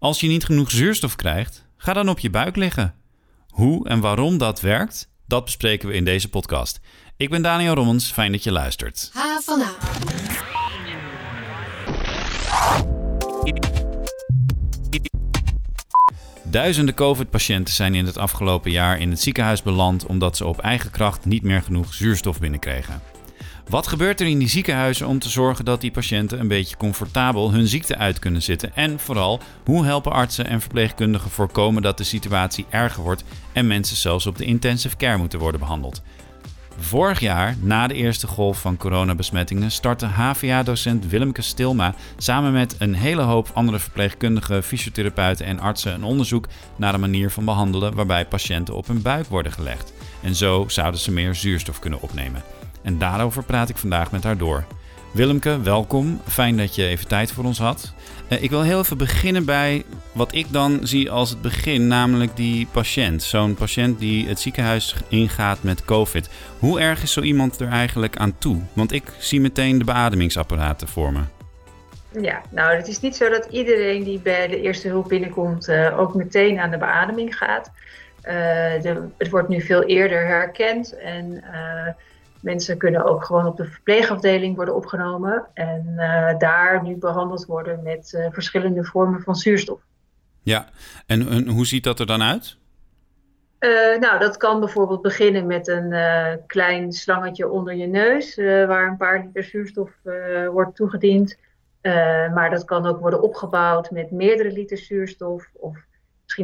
Als je niet genoeg zuurstof krijgt, ga dan op je buik liggen. Hoe en waarom dat werkt, dat bespreken we in deze podcast. Ik ben Daniel Rommens, fijn dat je luistert. Duizenden COVID-patiënten zijn in het afgelopen jaar in het ziekenhuis beland omdat ze op eigen kracht niet meer genoeg zuurstof binnenkregen. Wat gebeurt er in die ziekenhuizen om te zorgen dat die patiënten een beetje comfortabel hun ziekte uit kunnen zitten? En vooral, hoe helpen artsen en verpleegkundigen voorkomen dat de situatie erger wordt en mensen zelfs op de intensive care moeten worden behandeld? Vorig jaar, na de eerste golf van coronabesmettingen, startte HVA-docent Willemke Stilma samen met een hele hoop andere verpleegkundigen, fysiotherapeuten en artsen een onderzoek naar een manier van behandelen waarbij patiënten op hun buik worden gelegd. En zo zouden ze meer zuurstof kunnen opnemen. En daarover praat ik vandaag met haar door. Willemke, welkom. Fijn dat je even tijd voor ons had. Uh, ik wil heel even beginnen bij wat ik dan zie als het begin, namelijk die patiënt. Zo'n patiënt die het ziekenhuis ingaat met COVID. Hoe erg is zo iemand er eigenlijk aan toe? Want ik zie meteen de beademingsapparaten voor me. Ja, nou, het is niet zo dat iedereen die bij de eerste hulp binnenkomt uh, ook meteen aan de beademing gaat. Uh, de, het wordt nu veel eerder herkend en Mensen kunnen ook gewoon op de verpleegafdeling worden opgenomen en uh, daar nu behandeld worden met uh, verschillende vormen van zuurstof. Ja, en, en, hoe ziet dat er dan uit? Uh, nou, dat kan bijvoorbeeld beginnen met een klein slangetje onder je neus, waar een paar liter zuurstof wordt toegediend. maar dat kan ook worden opgebouwd met meerdere liter zuurstof of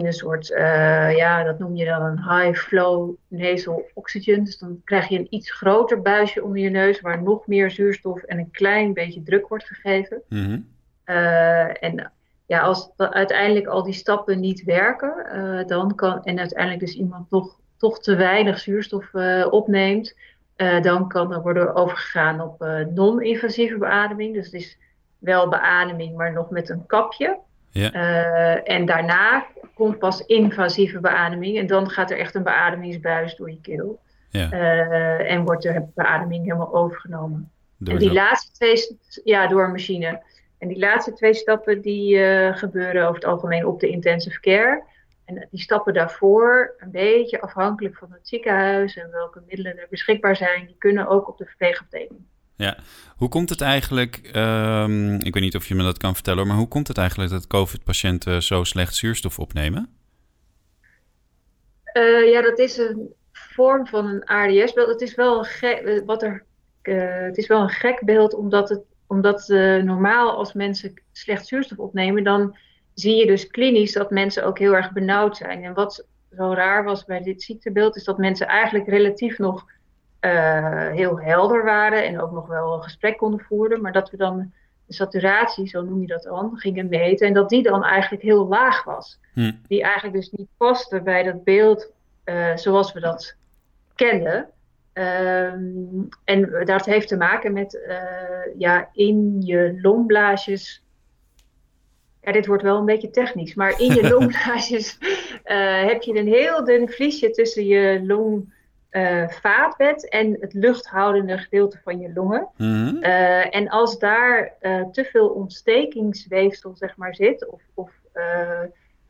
misschien een soort, uh, ja, dat noem je dan een high flow nasal oxygen. Dus dan krijg je een iets groter buisje onder je neus waar nog meer zuurstof en een klein beetje druk wordt gegeven. Mm -hmm. uh, en ja, als uiteindelijk al die stappen niet werken, uh, dan kan, en uiteindelijk dus iemand toch, toch te weinig zuurstof opneemt, dan kan er worden overgegaan op non-invasieve beademing. Dus het is wel beademing, maar nog met een kapje. Ja. Uh, en daarna komt pas invasieve beademing. En dan gaat er echt een beademingsbuis door je keel. Ja. Uh, en wordt de beademing helemaal overgenomen. Door en die laatste twee, ja, door een machine. En die laatste twee stappen die uh, gebeuren over het algemeen op de intensive care. En die stappen daarvoor, een beetje afhankelijk van het ziekenhuis en welke middelen er beschikbaar zijn, die kunnen ook op de verpleegafdeling. Ja, hoe komt het eigenlijk, um, ik weet niet of je me dat kan vertellen, maar hoe komt het eigenlijk dat COVID-patiënten zo slecht zuurstof opnemen? Uh, ja, dat is een vorm van een ARDS-beeld. Het is wel een gek, wat er, uh, het is wel een gek beeld, omdat, het, omdat normaal als mensen slecht zuurstof opnemen, dan zie je dus klinisch dat mensen ook heel erg benauwd zijn. En wat zo raar was bij dit ziektebeeld, is dat mensen eigenlijk relatief nog uh, heel helder waren en ook nog wel een gesprek konden voeren, maar dat we dan de saturatie, zo noem je dat dan, gingen meten en dat die dan eigenlijk heel laag was. Hm. Die eigenlijk dus niet paste bij dat beeld uh, zoals we dat kenden. Um, en dat heeft te maken met uh, ja, in je longblaasjes. Ja, dit wordt wel een beetje technisch, maar in je longblaasjes heb je een heel dun vliesje tussen je long uh, vaatbed en het luchthoudende gedeelte van je longen. Mm-hmm. uh, en als daar uh, te veel ontstekingsweefsel zeg maar, zit, of, of,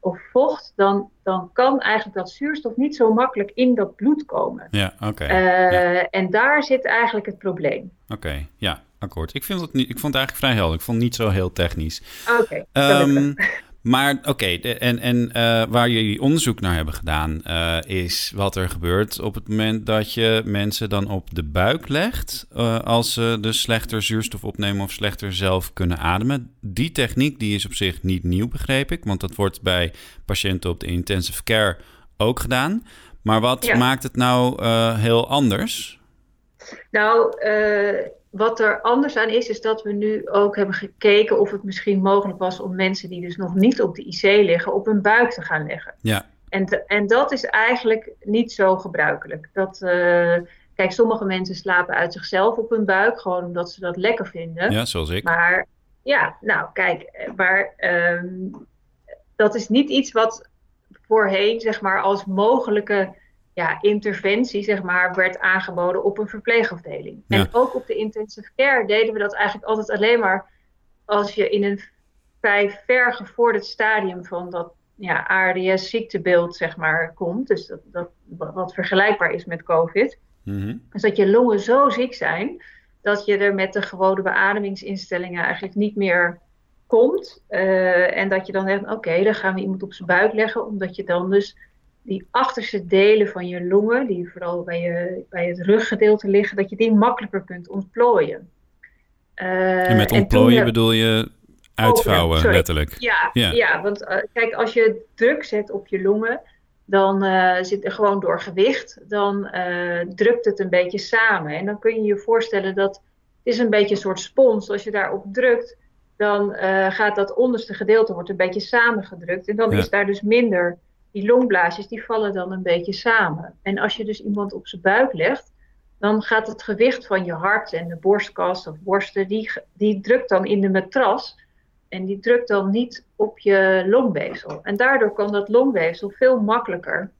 of vocht, dan, dan kan eigenlijk dat zuurstof niet zo makkelijk in dat bloed komen. Ja, oké. Ja. En daar zit eigenlijk het probleem. Oké, okay, ja, akkoord. Ik, vind het niet, ik vond het eigenlijk vrij helder. Ik vond het niet zo heel technisch. Oké, okay, um, maar oké, okay, en, en uh, waar jullie onderzoek naar hebben gedaan, uh, is wat er gebeurt op het moment dat je mensen dan op de buik legt. Uh, als ze dus slechter zuurstof opnemen of slechter zelf kunnen ademen. Die techniek die is op zich niet nieuw, begreep ik. Want dat wordt bij patiënten op de intensive care ook gedaan. Maar wat ja. maakt het nou heel anders? Nou, wat er anders aan is, is dat we nu ook hebben gekeken of het misschien mogelijk was om mensen die dus nog niet op de IC liggen, op hun buik te gaan leggen. Ja. En, en dat is eigenlijk niet zo gebruikelijk. Dat, uh, kijk, sommige mensen slapen uit zichzelf op hun buik, gewoon omdat ze dat lekker vinden. Ja, zoals ik. Maar ja, nou kijk, maar um, dat is niet iets wat voorheen, zeg maar, als mogelijke ja, interventie zeg maar, werd aangeboden op een verpleegafdeling. Ja. En ook op de intensive care deden we dat eigenlijk altijd alleen maar als je in een vrij ver gevorderd stadium van dat ja, ARDS-ziektebeeld, zeg maar, komt. Dus dat, dat, wat vergelijkbaar is met COVID. Mm Dus dat je longen zo ziek zijn dat je er met de gewone beademingsinstellingen eigenlijk niet meer komt. Uh, en dat je dan zegt, oké, dan gaan we iemand op zijn buik leggen, omdat je dan dus die achterste delen van je longen, die vooral bij, je, bij het ruggedeelte liggen, dat je die makkelijker kunt ontplooien. Uh, en met ontplooien bedoel je uitvouwen, oh, letterlijk? Ja, ja. ja want uh, kijk, als je druk zet op je longen, dan uh, zit er gewoon door gewicht, dan drukt het een beetje samen. En dan kun je je voorstellen dat het is een beetje een soort spons. Als je daarop drukt, dan gaat dat onderste gedeelte wordt een beetje samengedrukt. En dan is daar dus minder die longblaasjes die vallen dan een beetje samen. En als je dus iemand op zijn buik legt, dan gaat het gewicht van je hart en de borstkas of borsten, die, die drukt dan in de matras. En die drukt dan niet op je longweefsel. En daardoor kan dat longweefsel veel makkelijker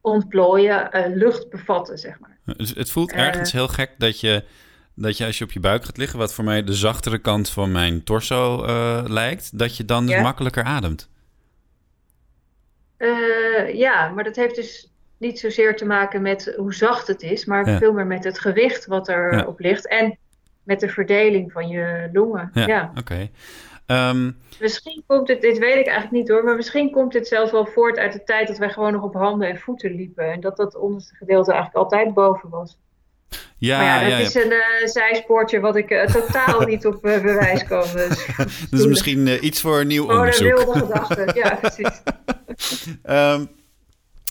ontplooien, uh, lucht bevatten, zeg maar. Dus het voelt uh, ergens heel gek dat je, dat je als je op je buik gaat liggen, wat voor mij de zachtere kant van mijn torso uh, lijkt, dat je dan makkelijker ademt. Uh, ja, maar dat heeft dus niet zozeer te maken met hoe zacht het is, maar veel meer met het gewicht wat erop ja. ligt en met de verdeling van je longen. Ja, ja. oké. Okay. Um... Ehm, misschien komt het, dit weet ik eigenlijk niet hoor, maar misschien komt dit zelfs wel voort uit de tijd dat wij gewoon nog op handen en voeten liepen en dat dat onderste gedeelte eigenlijk altijd boven was. Ja, maar ja, dat ja, is een uh, zijspoortje wat ik uh, totaal niet op uh, bewijs kan. Dus, dus misschien iets voor een nieuw onderzoek. Oh, wilde ja precies. um,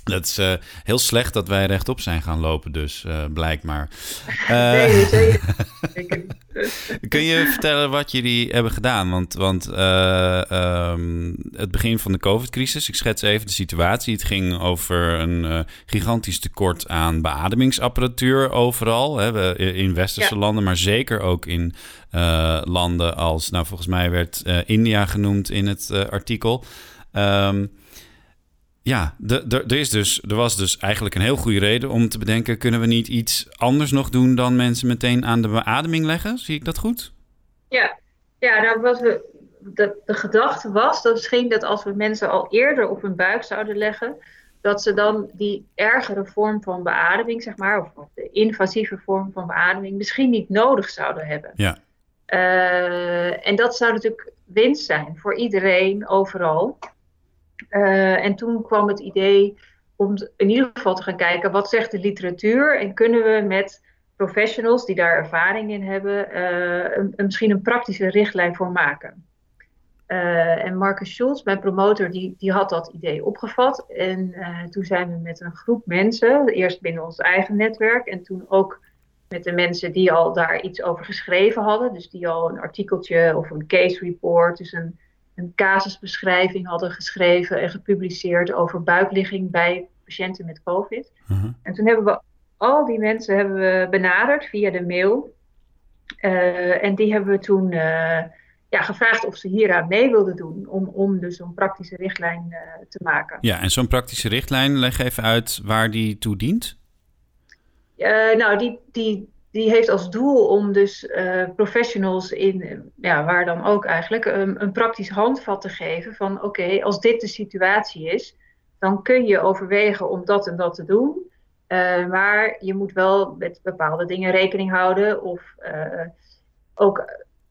dat is uh, heel slecht dat wij rechtop zijn gaan lopen, dus uh, blijkbaar. Uh, nee, zeker. kun je vertellen wat jullie hebben gedaan? Want, want um, het begin van de COVID-crisis, ik schets even de situatie. Het ging over een gigantisch tekort aan beademingsapparatuur overal. Hè, in westerse ja. landen, maar zeker ook in landen als, nou volgens mij werd India genoemd in het artikel. Um, ja, er is dus, er was dus eigenlijk een heel goede reden om te bedenken: kunnen we niet iets anders nog doen dan mensen meteen aan de beademing leggen? Zie ik dat goed? Ja, ja nou, wat we, de, de gedachte was dat misschien dat als we mensen al eerder op hun buik zouden leggen, dat ze dan die ergere vorm van beademing, zeg maar, of de invasieve vorm van beademing, misschien niet nodig zouden hebben. Ja. Uh, en dat zou natuurlijk winst zijn voor iedereen, overal. Uh, en toen kwam het idee om in ieder geval te gaan kijken wat zegt de literatuur en kunnen we met professionals die daar ervaring in hebben, uh, een, misschien een praktische richtlijn voor maken. Uh, en Marcus Schulz, mijn promotor, die, die had dat idee opgevat. En toen zijn we met een groep mensen, eerst binnen ons eigen netwerk en toen ook met de mensen die al daar iets over geschreven hadden. Dus die al een artikeltje of een case report, dus een een casusbeschrijving hadden geschreven en gepubliceerd over buikligging bij patiënten met COVID. Uh-huh. En toen hebben we al die mensen hebben we benaderd via de mail. Uh, en die hebben we toen uh, ja, gevraagd of ze hieraan mee wilden doen. Om, om dus een praktische richtlijn uh, te maken. Ja, en zo'n praktische richtlijn, leg even uit waar die toe dient. nou, die, die die heeft als doel om dus uh, professionals in, ja, waar dan ook eigenlijk, een praktisch handvat te geven van oké, als dit de situatie is, dan kun je overwegen om dat en dat te doen. Uh, maar je moet wel met bepaalde dingen rekening houden. Of uh, ook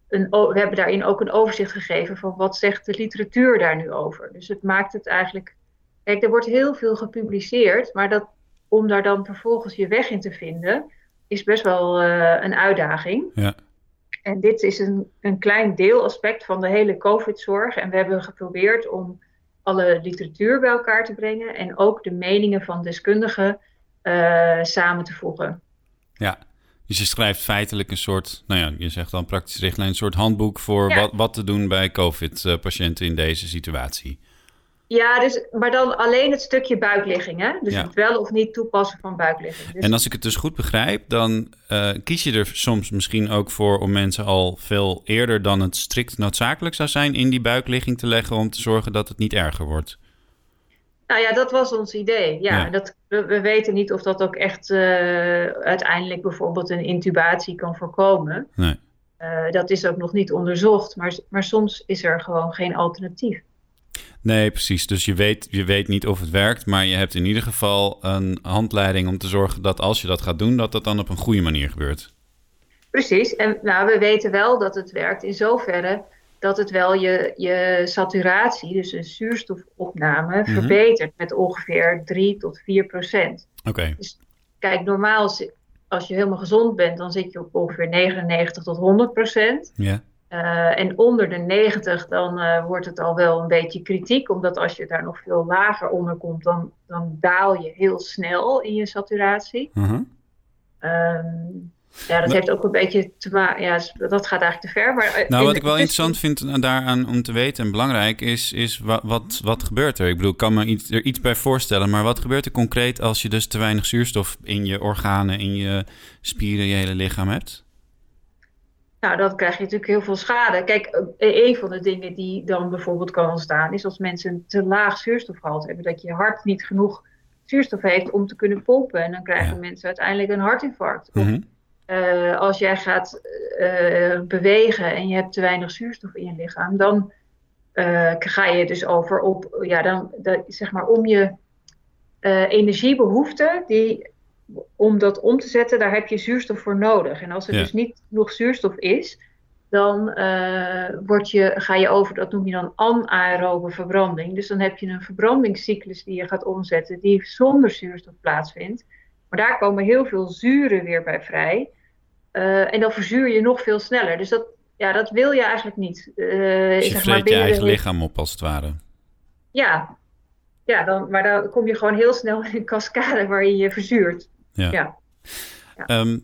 een, we hebben daarin ook een overzicht gegeven van wat zegt de literatuur daar nu over. Dus het maakt het eigenlijk. Kijk, er wordt heel veel gepubliceerd, maar dat, om daar dan vervolgens je weg in te vinden is best wel uh, een uitdaging. Ja. En dit is een, een klein deelaspect van de hele COVID-zorg. En we hebben geprobeerd om alle literatuur bij elkaar te brengen en ook de meningen van deskundigen uh, samen te voegen. Ja, dus je schrijft feitelijk een soort, nou ja, je zegt dan praktisch richtlijn, een soort handboek voor ja. wat, wat te doen bij COVID-patiënten in deze situatie. Ja, dus, maar dan alleen het stukje buikligging. Hè? Dus het wel of niet toepassen van buikligging. Dus... En als ik het dus goed begrijp, dan uh, kies je er soms misschien ook voor om mensen al veel eerder dan het strikt noodzakelijk zou zijn in die buikligging te leggen om te zorgen dat het niet erger wordt. Nou ja, dat was ons idee. Ja, ja. Dat, we, we, weten niet of dat ook echt uh, uiteindelijk bijvoorbeeld een intubatie kan voorkomen. Nee. dat is ook nog niet onderzocht, maar, maar soms is er gewoon geen alternatief. Nee, precies. Dus je weet, je weet niet of het werkt, maar je hebt in ieder geval een handleiding om te zorgen dat als je dat gaat doen, dat dat dan op een goede manier gebeurt. Precies. En nou, we weten wel dat het werkt in zoverre dat het wel je, je saturatie, dus een zuurstofopname, mhm. verbetert met ongeveer 3 tot 4 procent. Oké. Dus kijk, normaal als je helemaal gezond bent, dan zit je op ongeveer 99 tot 100 procent. Ja. Uh, en onder de 90 dan uh, wordt het al wel een beetje kritiek, omdat als je daar nog veel lager onder komt, dan, dan daal je heel snel in je saturatie. -huh. um, ja, dat heeft ook een beetje te maken. Ja, dat gaat eigenlijk te ver. Maar eh, nou, wat ik wel interessant vind daaraan om te weten en belangrijk is, is wat, wat, wat gebeurt er? Ik bedoel, ik kan me iets, er iets bij voorstellen, maar wat gebeurt er concreet als je dus te weinig zuurstof in je organen, in je spieren, je hele lichaam hebt? Nou, dan krijg je natuurlijk heel veel schade. Kijk, eh, een van de dingen die dan bijvoorbeeld kan ontstaan, is als mensen een te laag zuurstofgehalte hebben, dat je hart niet genoeg zuurstof heeft om te kunnen pompen. En dan krijgen mensen uiteindelijk een hartinfarct. Mm uh, als jij gaat uh, bewegen en je hebt te weinig zuurstof in je lichaam, dan uh, ga je dus over op, ja, dan, dat, zeg maar, om je energiebehoeften, die, om dat om te zetten, daar heb je zuurstof voor nodig. En als er dus niet genoeg zuurstof is, dan word je, ga je over, dat noem je dan anaerobe verbranding. Dus dan heb je een verbrandingscyclus die je gaat omzetten, die zonder zuurstof plaatsvindt. Maar daar komen heel veel zuren weer bij vrij. Uh, en dan verzuur je nog veel sneller. Dus dat, ja, dat wil je eigenlijk niet. Uh, dus je zeg maar, je eigen lichaam op, als het ware. Ja, ja dan, maar dan kom je gewoon heel snel in een cascade waar je je verzuurt. Ja. ja. Ehm,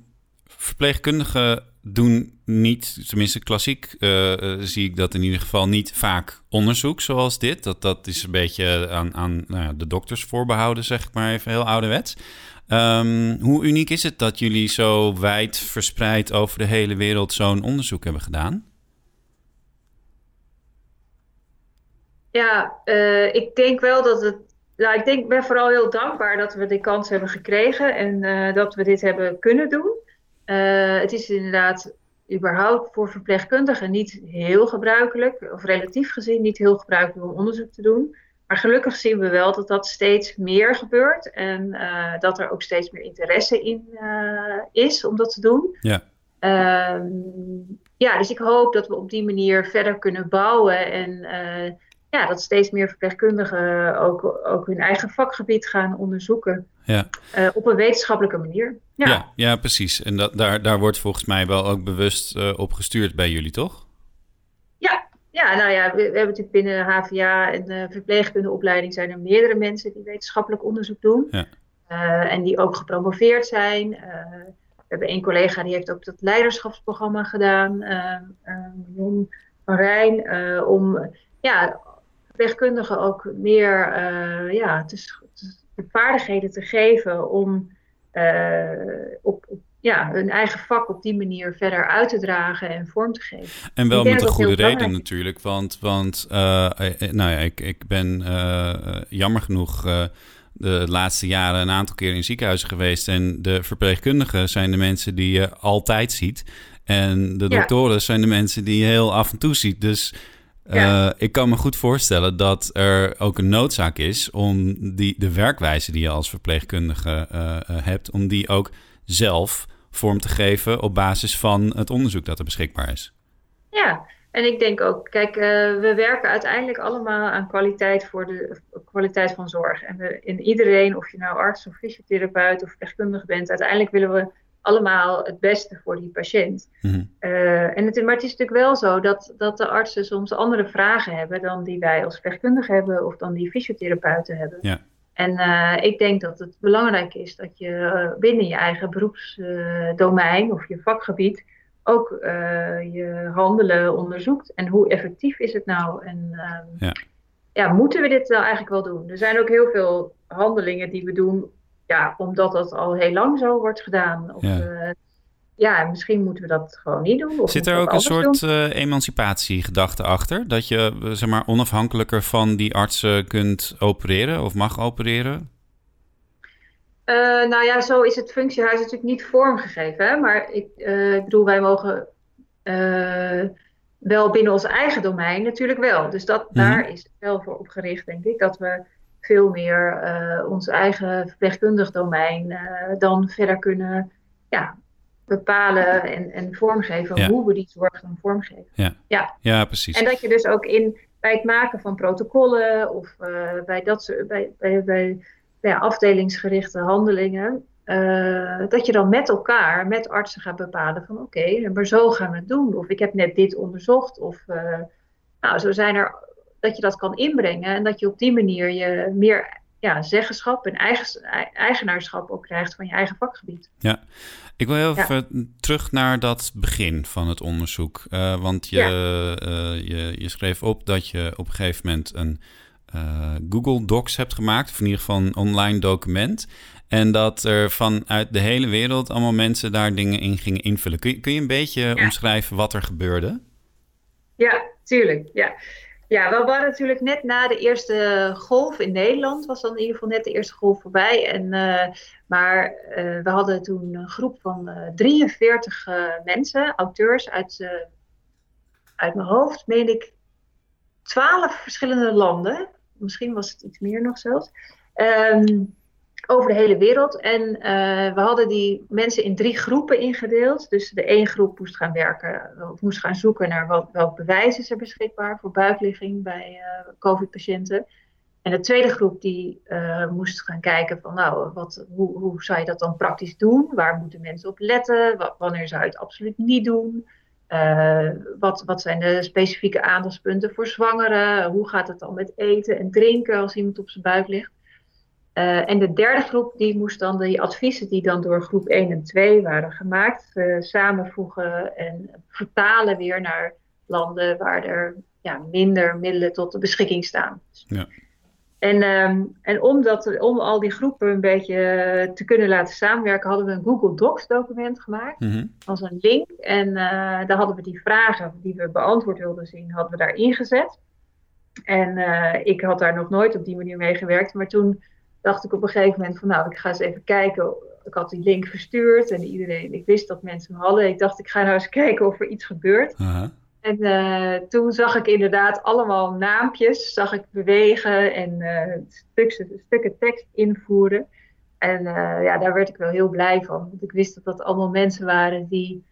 verpleegkundigen doen niet, tenminste klassiek uh, zie ik dat in ieder geval niet vaak onderzoek zoals dit. Dat, dat is een beetje aan, aan nou ja, de dokters voorbehouden, zeg ik maar even heel ouderwets. Um, hoe uniek is het dat jullie zo wijd verspreid over de hele wereld zo'n onderzoek hebben gedaan? Ja, uh, ik denk wel dat het. Nou, ik denk, ben vooral heel dankbaar dat we die kans hebben gekregen en uh, dat we dit hebben kunnen doen. Uh, het is inderdaad überhaupt voor verpleegkundigen niet heel gebruikelijk, of relatief gezien niet heel gebruikelijk om onderzoek te doen. Maar gelukkig zien we wel dat dat steeds meer gebeurt en uh, dat er ook steeds meer interesse in is om dat te doen. Ja. Uh, ja, dus ik hoop dat we op die manier verder kunnen bouwen en ja, dat steeds meer verpleegkundigen ook, ook hun eigen vakgebied gaan onderzoeken. Ja. op een wetenschappelijke manier. Ja, ja, ja precies. En dat, daar, daar wordt volgens mij wel ook bewust op gestuurd bij jullie, toch? Ja, nou ja, we, hebben natuurlijk binnen de HVA en de verpleegkundeopleiding zijn er meerdere mensen die wetenschappelijk onderzoek doen. Ja. Uh, en die ook gepromoveerd zijn. We hebben één collega die heeft ook dat leiderschapsprogramma gedaan, Jon van Rijn, om ja, verpleegkundigen ook meer ja, de vaardigheden te geven om op, op ja, hun eigen vak op die manier verder uit te dragen en vorm te geven. En wel met een goede reden natuurlijk, want, want uh, nou ja, ik, ik ben jammer genoeg de laatste jaren een aantal keer in ziekenhuizen geweest. En de verpleegkundigen zijn de mensen die je altijd ziet. En de doktoren zijn de mensen die je heel af en toe ziet. Dus uh, ik kan me goed voorstellen dat er ook een noodzaak is om die, de werkwijze die je als verpleegkundige uh, hebt, om die ook zelf vorm te geven op basis van het onderzoek dat er beschikbaar is. Ja, en ik denk ook, kijk, uh, we werken uiteindelijk allemaal aan kwaliteit voor de kwaliteit van zorg. En we, in iedereen, of je nou arts of fysiotherapeut of verpleegkundige bent, uiteindelijk willen we allemaal het beste voor die patiënt. Mm -hmm. uh, en het, maar het is natuurlijk wel zo dat, dat de artsen soms andere vragen hebben dan die wij als verpleegkundige hebben of dan die fysiotherapeuten hebben. Ja. En uh, ik denk dat het belangrijk is dat je uh, binnen je eigen beroepsdomein of je vakgebied ook je handelen onderzoekt. En hoe effectief is het nou? En ehm, ja. ja. moeten we dit nou eigenlijk wel doen? Er zijn ook heel veel handelingen die we doen, ja, omdat dat al heel lang zo wordt gedaan. Of, ja ja, misschien moeten we dat gewoon niet doen. Of Zit er ook een soort uh, emancipatiegedachte achter? Dat je eh, zeg maar, onafhankelijker van die artsen kunt opereren of mag opereren? Uh, nou ja, zo is het functiehuis natuurlijk niet vormgegeven. Hè? Maar ik, uh, ik bedoel, wij mogen wel binnen ons eigen domein natuurlijk wel. Dus dat, mhm. daar is het wel voor opgericht, denk ik, dat we veel meer ons eigen verpleegkundig domein dan verder kunnen ja, bepalen en, en vormgeven hoe we die zorg dan vormgeven. Ja. Ja. ja, precies. En dat je dus ook in, bij het maken van protocollen of bij, dat, bij, bij, bij, bij afdelingsgerichte handelingen, uh, dat je dan met elkaar, met artsen gaat bepalen van oké, maar zo gaan we het doen. Of ik heb net dit onderzocht. Of uh, nou, zo zijn er dat je dat kan inbrengen en dat je op die manier je meer ja, zeggenschap en eigen, eigenaarschap ook krijgt van je eigen vakgebied. Ja, ik wil heel even terug naar dat begin van het onderzoek. Uh, want je, je, je schreef op dat je op een gegeven moment een Google Docs hebt gemaakt, of in ieder geval een online document. En dat er vanuit de hele wereld allemaal mensen daar dingen in gingen invullen. Kun je, kun je een beetje omschrijven wat er gebeurde? Ja, tuurlijk. Ja. Ja, we waren natuurlijk net na de eerste golf in Nederland. Was dan in ieder geval net de eerste golf voorbij. En, uh, maar uh, we hadden toen een groep van uh, 43 mensen, auteurs uit, uit mijn hoofd, meen ik, 12 verschillende landen. Misschien was het iets meer nog zelfs. Um, over de hele wereld. En eh, we hadden die mensen in drie groepen ingedeeld. Dus de één groep moest gaan werken, of moest gaan zoeken naar wat, welk bewijs is er beschikbaar voor buikligging bij uh, COVID-patiënten. En de tweede groep die moest gaan kijken van nou, wat, hoe, hoe zou je dat dan praktisch doen? Waar moeten mensen op letten? wanneer zou je het absoluut niet doen? wat, wat zijn de specifieke aandachtspunten voor zwangeren? Hoe gaat het dan met eten en drinken als iemand op zijn buik ligt? Uh, en de derde groep die moest dan die adviezen die dan door groep 1 en 2 waren gemaakt, uh, samenvoegen en vertalen weer naar landen waar er ja, minder middelen tot de beschikking staan. Ja. En, um, en om, dat, om al die groepen een beetje te kunnen laten samenwerken, hadden we een Google Docs document gemaakt mm -hmm. als een link. En uh, daar hadden we die vragen die we beantwoord wilden zien, hadden we daar ingezet. En ik had daar nog nooit op die manier mee gewerkt, maar toen dacht ik op een gegeven moment van nou, ik ga eens even kijken. Ik had die link verstuurd en iedereen, ik wist dat mensen hem hadden. Ik dacht, ik ga nou eens kijken of er iets gebeurt. En uh, toen zag ik inderdaad allemaal naampjes, zag ik bewegen en uh, stukken, stukken tekst invoeren. En uh, ja, daar werd ik wel heel blij van. Want ik wist dat dat allemaal mensen waren die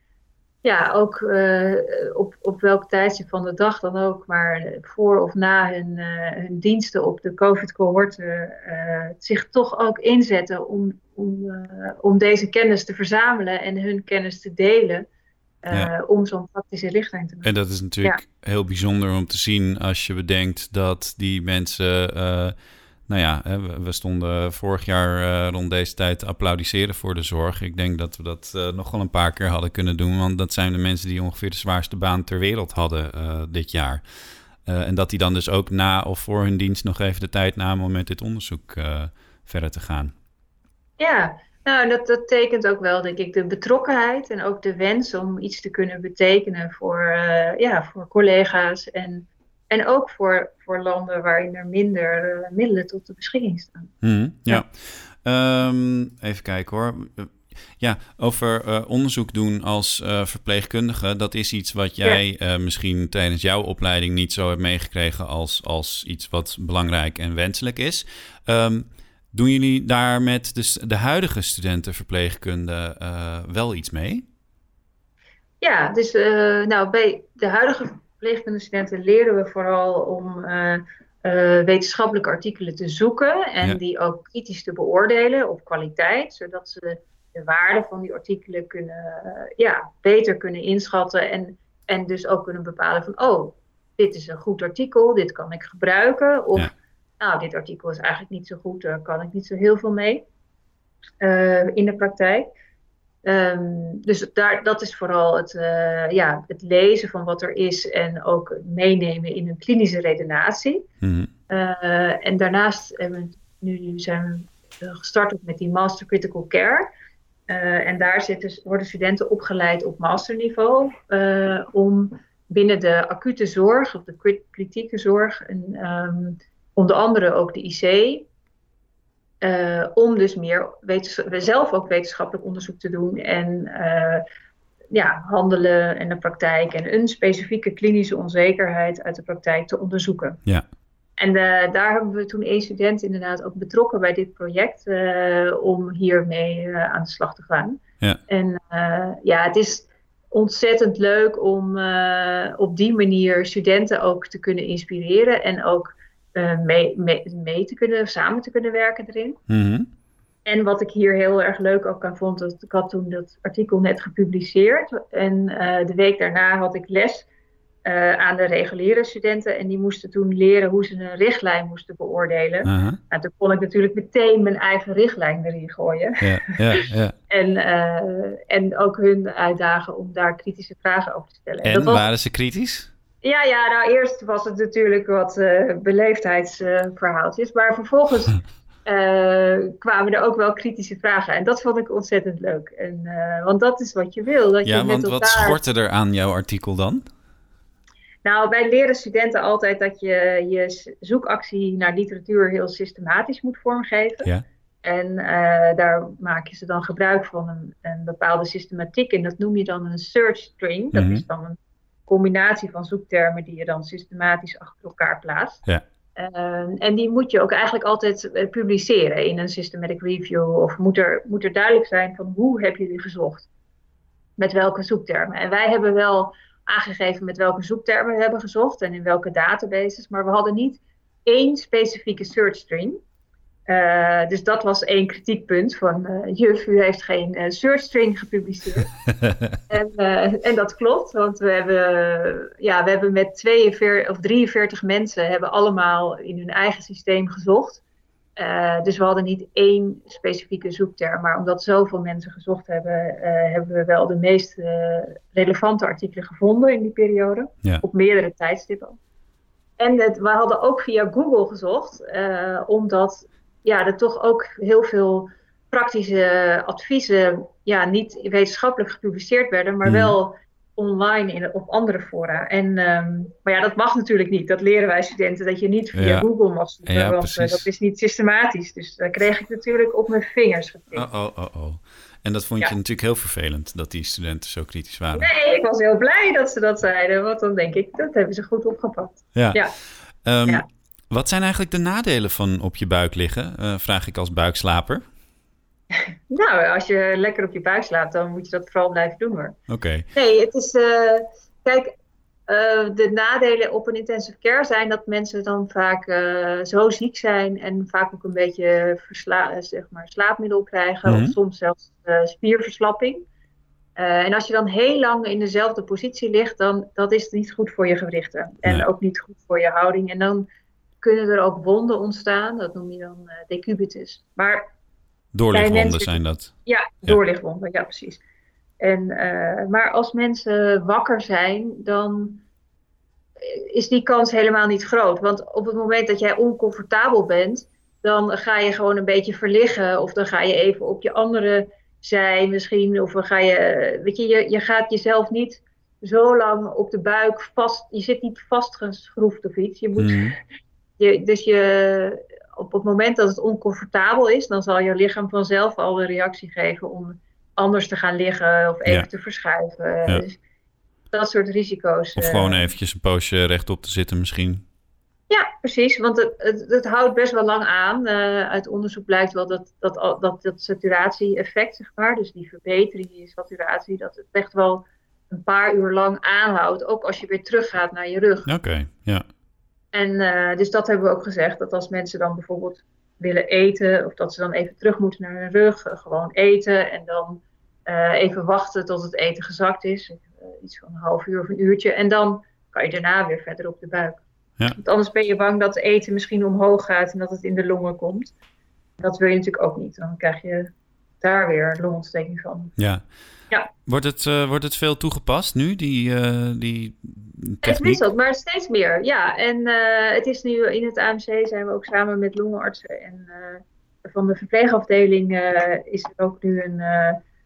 ja, ook uh, op, op welk tijdstip van de dag dan ook, maar voor of na hun, uh, hun diensten op de COVID-cohorten uh, zich toch ook inzetten om, om, om deze kennis te verzamelen en hun kennis te delen. Ja. om zo'n praktische richtlijn te maken. En dat is natuurlijk heel bijzonder om te zien als je bedenkt dat die mensen nou ja, we stonden vorig jaar uh, rond deze tijd te applaudisseren voor de zorg. Ik denk dat we dat uh, nog wel een paar keer hadden kunnen doen. Want dat zijn de mensen die ongeveer de zwaarste baan ter wereld hadden uh, dit jaar. en dat die dan dus ook na of voor hun dienst nog even de tijd namen om met dit onderzoek verder te gaan. Ja, nou, dat, dat tekent ook wel, denk ik, de betrokkenheid en ook de wens om iets te kunnen betekenen voor, ja, voor collega's en en ook voor, voor landen waarin er minder uh, middelen tot de beschikking staan. Mm, ja, ja. Um, even kijken hoor. Ja, over uh, onderzoek doen als uh, verpleegkundige, dat is iets wat jij ja. misschien tijdens jouw opleiding niet zo hebt meegekregen als, als iets wat belangrijk en wenselijk is. Um, doen jullie daar met de, de huidige studenten verpleegkunde wel iets mee? Ja, dus nou, bij de huidige verpleegkundestudenten leren we vooral om uh, uh, wetenschappelijke artikelen te zoeken en die ook kritisch te beoordelen op kwaliteit, zodat ze de waarde van die artikelen kunnen, uh, ja, beter kunnen inschatten en, en dus ook kunnen bepalen van, oh, dit is een goed artikel, dit kan ik gebruiken, of nou, dit artikel is eigenlijk niet zo goed, daar kan ik niet zo heel veel mee in de praktijk. Um, dus daar, dat is vooral het, uh, ja, het lezen van wat er is en ook meenemen in een klinische redenatie. Mm uh, en daarnaast hebben we, nu zijn we gestart met die Master Critical Care. Uh, en daar zitten, worden studenten opgeleid op masterniveau om binnen de acute zorg of de kritieke zorg, en, um, onder andere ook de IC, uh, om dus meer zelf ook wetenschappelijk onderzoek te doen en uh, ja, handelen en de praktijk en een specifieke klinische onzekerheid uit de praktijk te onderzoeken. Ja. En uh, daar hebben we toen één student inderdaad ook betrokken bij dit project om hiermee aan de slag te gaan. Ja. En ja, het is ontzettend leuk om op die manier studenten ook te kunnen inspireren en ook mee, mee, mee, te kunnen, samen te kunnen werken erin. Mm En wat ik hier heel erg leuk ook aan vond, dat ik had toen dat artikel net gepubliceerd. En de week daarna had ik les uh, aan de reguliere studenten. En die moesten toen leren hoe ze een richtlijn moesten beoordelen. Uh-huh. Nou, toen kon ik natuurlijk meteen mijn eigen richtlijn erin gooien. En, uh, en ook hun uitdagen om daar kritische vragen over te stellen. En, dat was... waren ze kritisch? Ja, ja, nou eerst was het natuurlijk wat uh, beleefdheidsverhaaltjes. maar vervolgens kwamen er ook wel kritische vragen. En dat vond ik ontzettend leuk. En, want dat is wat je wil. Dat ja, je want met wat schortte er aan jouw artikel dan? Nou, wij leren studenten altijd dat je je zoekactie naar literatuur heel systematisch moet vormgeven. Ja. En uh, daar maak je ze dan gebruik van een, een, bepaalde systematiek. En dat noem je dan een search string. Dat Mhm. is dan een combinatie van zoektermen die je dan systematisch achter elkaar plaatst. Ja. Uh, en die moet je ook eigenlijk altijd uh, publiceren in een systematic review. Of moet er, moet er duidelijk zijn van hoe heb je die gezocht? Met welke zoektermen? En wij hebben wel aangegeven met welke zoektermen we hebben gezocht en in welke databases. Maar we hadden niet één specifieke search string. Uh, dus dat was één kritiekpunt van uh, juf, u heeft geen uh, search string gepubliceerd. en, en, dat klopt, want we hebben, ja, we hebben met 42 of 43 mensen hebben allemaal in hun eigen systeem gezocht. Dus we hadden niet één specifieke zoekterm, maar omdat zoveel mensen gezocht hebben, hebben we wel de meest relevante artikelen gevonden in die periode. Ja. Op meerdere tijdstippen. En het, we hadden ook via Google gezocht, omdat ja, er toch ook heel veel praktische adviezen ja, niet wetenschappelijk gepubliceerd werden, maar Mm. wel online in, op andere fora. En, um, maar ja, dat mag natuurlijk niet. Dat leren wij studenten, dat je niet via Ja. Google mag zoeken, Ja, want uh, dat is niet systematisch. Dus daar kreeg ik natuurlijk op mijn vingers getikt. Oh, oh, oh, oh. En dat vond je natuurlijk heel vervelend, dat die studenten zo kritisch waren. Nee, ik was heel blij dat ze dat zeiden, want dan denk ik, dat hebben ze goed opgepakt. Ja. Ja. Wat zijn eigenlijk de nadelen van op je buik liggen? Eh, vraag ik als buikslaper. Nou, als je lekker op je buik slaapt, dan moet je dat vooral blijven doen hoor. Oké. Nee, het is. eh, kijk, eh, de nadelen op een intensive care zijn dat mensen dan vaak zo ziek zijn en vaak ook een beetje versla zeg maar, slaapmiddel krijgen, Mhm. of soms zelfs spierverslapping. En als je dan heel lang in dezelfde positie ligt, dan dat is niet goed voor je gewrichten. En Nee. ook niet goed voor je houding. En dan kunnen er ook wonden ontstaan. Dat noem je dan eh, decubitus. Maar Doorlichtwonden mensen- zijn dat. ja, Ja. doorlichtwonden, ja precies. En, eh, maar als mensen wakker zijn, dan is die kans helemaal niet groot. Want op het moment dat jij oncomfortabel bent, dan ga je gewoon een beetje verliggen. Of dan ga je even op je andere zij misschien. Of dan ga je, weet je, je, je gaat jezelf niet zo lang op de buik vast. Je zit niet vastgeschroefd of iets. Je moet Mhm. Je, dus je, op het moment dat het oncomfortabel is, dan zal je lichaam vanzelf al een reactie geven om anders te gaan liggen of even Ja. te verschuiven. Ja. Dus dat soort risico's. Of eh, gewoon eventjes een poosje rechtop te zitten misschien. Ja, precies. Want het, het, het houdt best wel lang aan. Eh, uit onderzoek blijkt wel dat dat, dat, dat saturatie-effect, zeg maar, dus die verbetering in saturatie, dat het echt wel een paar uur lang aanhoudt. Ook als je weer teruggaat naar je rug. Oké, ja. En eh, dus dat hebben we ook gezegd, dat als mensen dan bijvoorbeeld willen eten, of dat ze dan even terug moeten naar hun rug, eh, gewoon eten en dan eh, even wachten tot het eten gezakt is, iets van een half uur of een uurtje, en dan kan je daarna weer verder op de buik. Ja. Want anders ben je bang dat het eten misschien omhoog gaat en dat het in de longen komt. Dat wil je natuurlijk ook niet, dan krijg je daar weer longontsteking van. ja. Ja. Wordt, het, eh, wordt het veel toegepast nu, die, eh, die Het techniek? wisselt, maar steeds meer. Ja, en eh, het is nu in het AMC zijn we ook samen met longenartsen en van de verpleegafdeling is er ook nu een,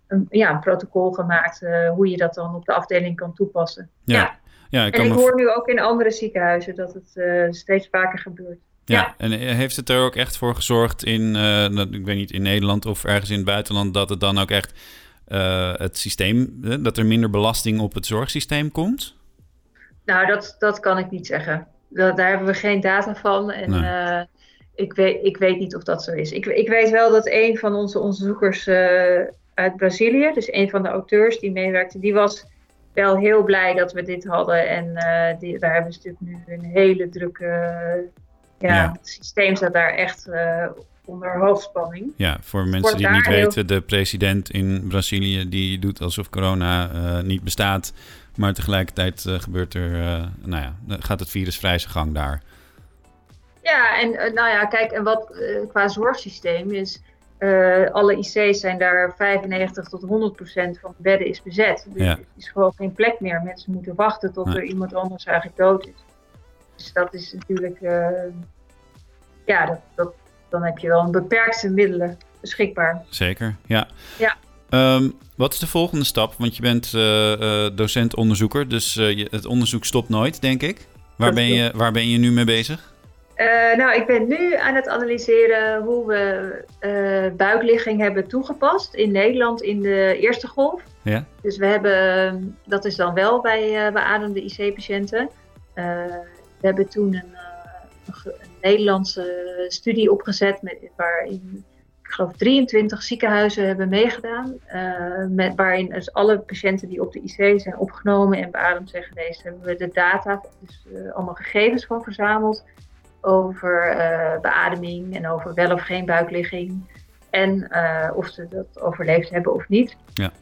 een, ja, een protocol gemaakt hoe je dat dan op de afdeling kan toepassen. Ja. Ja. Ja, ik En ik hoor nu ook in andere ziekenhuizen dat het steeds vaker gebeurt. Ja, Ja. en heeft het er ook echt voor gezorgd in, eh, dat- ik weet niet, in Nederland of ergens in het buitenland, dat het dan ook echt het systeem, dat er minder belasting op het zorgsysteem komt? Nou, dat, dat kan ik niet zeggen. Dat, daar hebben we geen data van. En nee. ik, weet, ik weet niet of dat zo is. Ik, ik weet wel dat een van onze onderzoekers uit Brazilië, dus een van de auteurs die meewerkte, die was wel heel blij dat we dit hadden. En uh, die, daar hebben ze natuurlijk nu een hele drukke. Ja, ja, het systeem staat daar echt uh, onder hoofdspanning. Ja, voor mensen die het niet weten, de president in Brazilië die doet alsof corona uh, niet bestaat. Maar tegelijkertijd gebeurt er, nou ja, gaat het virus vrij zijn gang daar. Ja, en nou ja, kijk, en wat qua zorgsysteem is uh, alle IC's zijn daar 95 tot 100 procent van de bedden is bezet. Dus er is gewoon geen plek meer. Mensen moeten wachten tot er iemand anders eigenlijk dood is. Dus dat is natuurlijk, uh, ja, dat, dat, dan heb je wel een beperkte middelen beschikbaar. Zeker, ja. ja. Um, wat is de volgende stap? Want je bent uh, docent-onderzoeker, dus je, het onderzoek stopt nooit, denk ik. Waar ben, je, waar ben je nu mee bezig? Uh, nou, ik ben nu aan het analyseren hoe we uh, buikligging hebben toegepast in Nederland in de eerste golf. Ja. Dus we hebben, dat is dan wel bij uh, beademde IC-patiënten. We hebben toen een, een, Nederlandse studie opgezet waarin ik geloof 23 ziekenhuizen hebben meegedaan. met, waarin dus alle patiënten die op de IC zijn opgenomen en beademd zijn geweest, hebben we de data, dus allemaal gegevens van verzameld over beademing en over wel of geen buikligging. En of ze dat overleefd hebben of niet. Ja.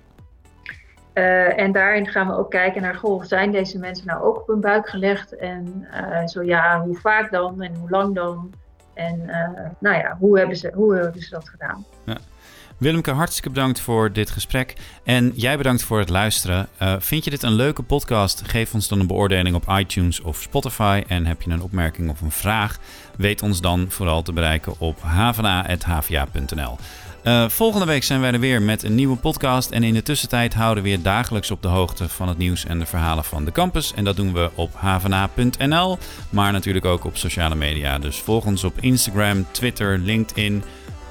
Uh, en daarin gaan we ook kijken naar, goh, zijn deze mensen nou ook op hun buik gelegd? En zo ja, hoe vaak dan en hoe lang dan? En nou ja, hoe hebben ze, hoe hebben ze dat gedaan? Ja. Willemke, hartstikke bedankt voor dit gesprek. En jij bedankt voor het luisteren. Vind je dit een leuke podcast? Geef ons dan een beoordeling op iTunes of Spotify. En heb je een opmerking of een vraag? Weet ons dan vooral te bereiken op havena.hva.nl. Uh, volgende week zijn wij er weer met een nieuwe podcast. En in de tussentijd houden we je dagelijks op de hoogte van het nieuws en de verhalen van de campus. En dat doen we op havena.nl, maar natuurlijk ook op sociale media. Dus volg ons op Instagram, Twitter, LinkedIn,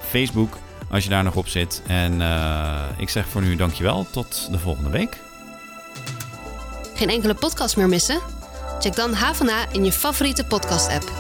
Facebook als je daar nog op zit. En uh, ik zeg voor nu dankjewel. Tot de volgende week. Geen enkele podcast meer missen? Check dan HVA in je favoriete podcast-app.